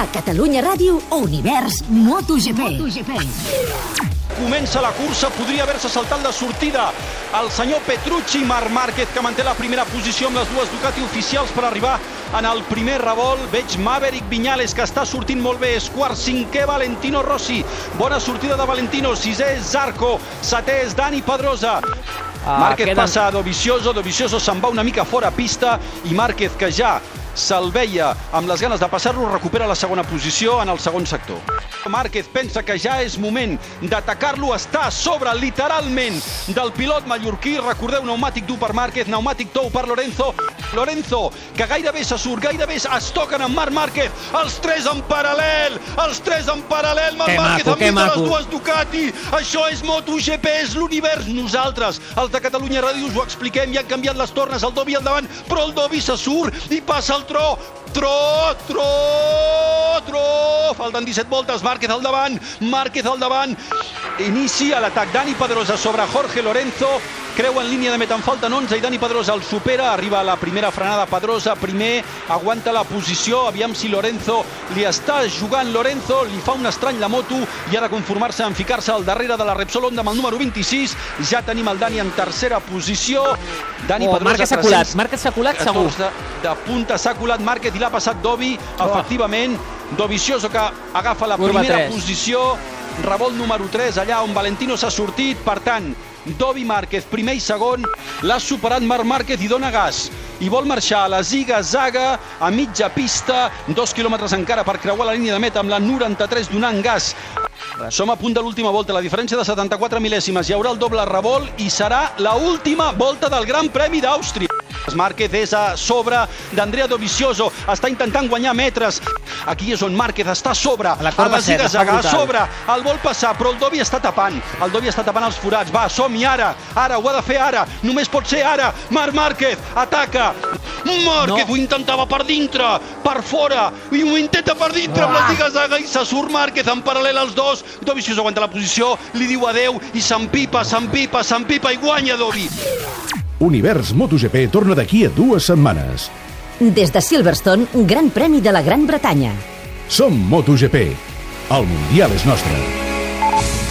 A Catalunya Ràdio, Univers MotoGP. MotoGP. Comença la cursa, podria haver-se saltat la sortida el senyor Petrucci, Marc Márquez, que manté la primera posició amb les dues Ducati oficials per arribar en el primer revolt. Veig Maverick Viñales, que està sortint molt bé, és quart, cinquè Valentino Rossi. Bona sortida de Valentino, sisè és Zarco, setè és Dani Pedrosa. Ah, Márquez queden- passa a Dovizioso, Dovizioso se'n va una mica fora pista i Márquez, que ja se'l veia amb les ganes de passar-lo, recupera la segona posició en el segon sector. Márquez pensa que ja és moment d'atacar-lo, està a sobre literalment del pilot mallorquí, recordeu, pneumàtic dur per Márquez, pneumàtic tou per Lorenzo, Lorenzo, que gairebé se surt, gairebé es toquen amb Marc Márquez, els tres en paral·lel, els tres en paral·lel, Marc Que Márquez maco, enmig de les maco. dues Ducati, això és MotoGP, és l'univers. Nosaltres, els de Catalunya Ràdio, us ho expliquem, ja han canviat les tornes, el Dovi al davant, però el Dovi se surt i passa el tro. Tro, tro, tro. Falten 17 voltes, Márquez al davant, Márquez al davant. Inicia l'atac. Dani Pedrosa sobre Jorge Lorenzo, creu en línia de meta, en falten 11 i Dani Pedrosa el supera, arriba a la primera frenada. Pedrosa, primer aguanta la posició, aviam si Lorenzo li està jugant. Lorenzo, li fa un estrany la moto i ha de conformar-se en ficar-se al darrere de la Repsol Honda amb el número 26, ja tenim el Dani en tercera posició, Dani Oh, Pedrosa Márquez s'ha 300, colat, Márquez s'ha colat segur. 14 de punta s'ha colat Márquez i l'ha passat Dovi, efectivament Dovizioso que agafa la Curva primera tres. posició revolt número 3 allà on Valentino s'ha sortit per tant Dovi Márquez primer i segon l'ha superat Marc Márquez i dona gas i vol marxar a la ziga-zaga a mitja pista, dos quilòmetres encara per creuar la línia de meta amb la 93 donant gas som a punt de l'última volta, la diferència de 74 mil·lèsimes. Hi haurà el doble revolt i serà la última volta del Gran Premi d'Àustria. Márquez és a sobre d'Andrea Dovizioso, està intentant guanyar metres. Aquí és on Márquez està a sobre, A la a corba la set, ziga-zaga, està a brutal. sobre, el vol passar, però el Dovi està tapant. El Dovi està tapant els forats. Va, som-hi ara, ara, ho ha de fer ara, només pot ser ara. Marc Márquez, ataca. Márquez No. ho intentava per dintre, per fora, i ho intenta per dintre amb la Ah. ziga-zaga i se surt Márquez en paral·lel als dos. Dovizioso aguanta la posició, li diu adeu i s'empipa, s'empipa, s'empipa i guanya Dovi. Univers MotoGP torna d'aquí a dues setmanes. Des de Silverstone, Gran Premi de la Gran Bretanya. Som MotoGP. El Mundial és nostre.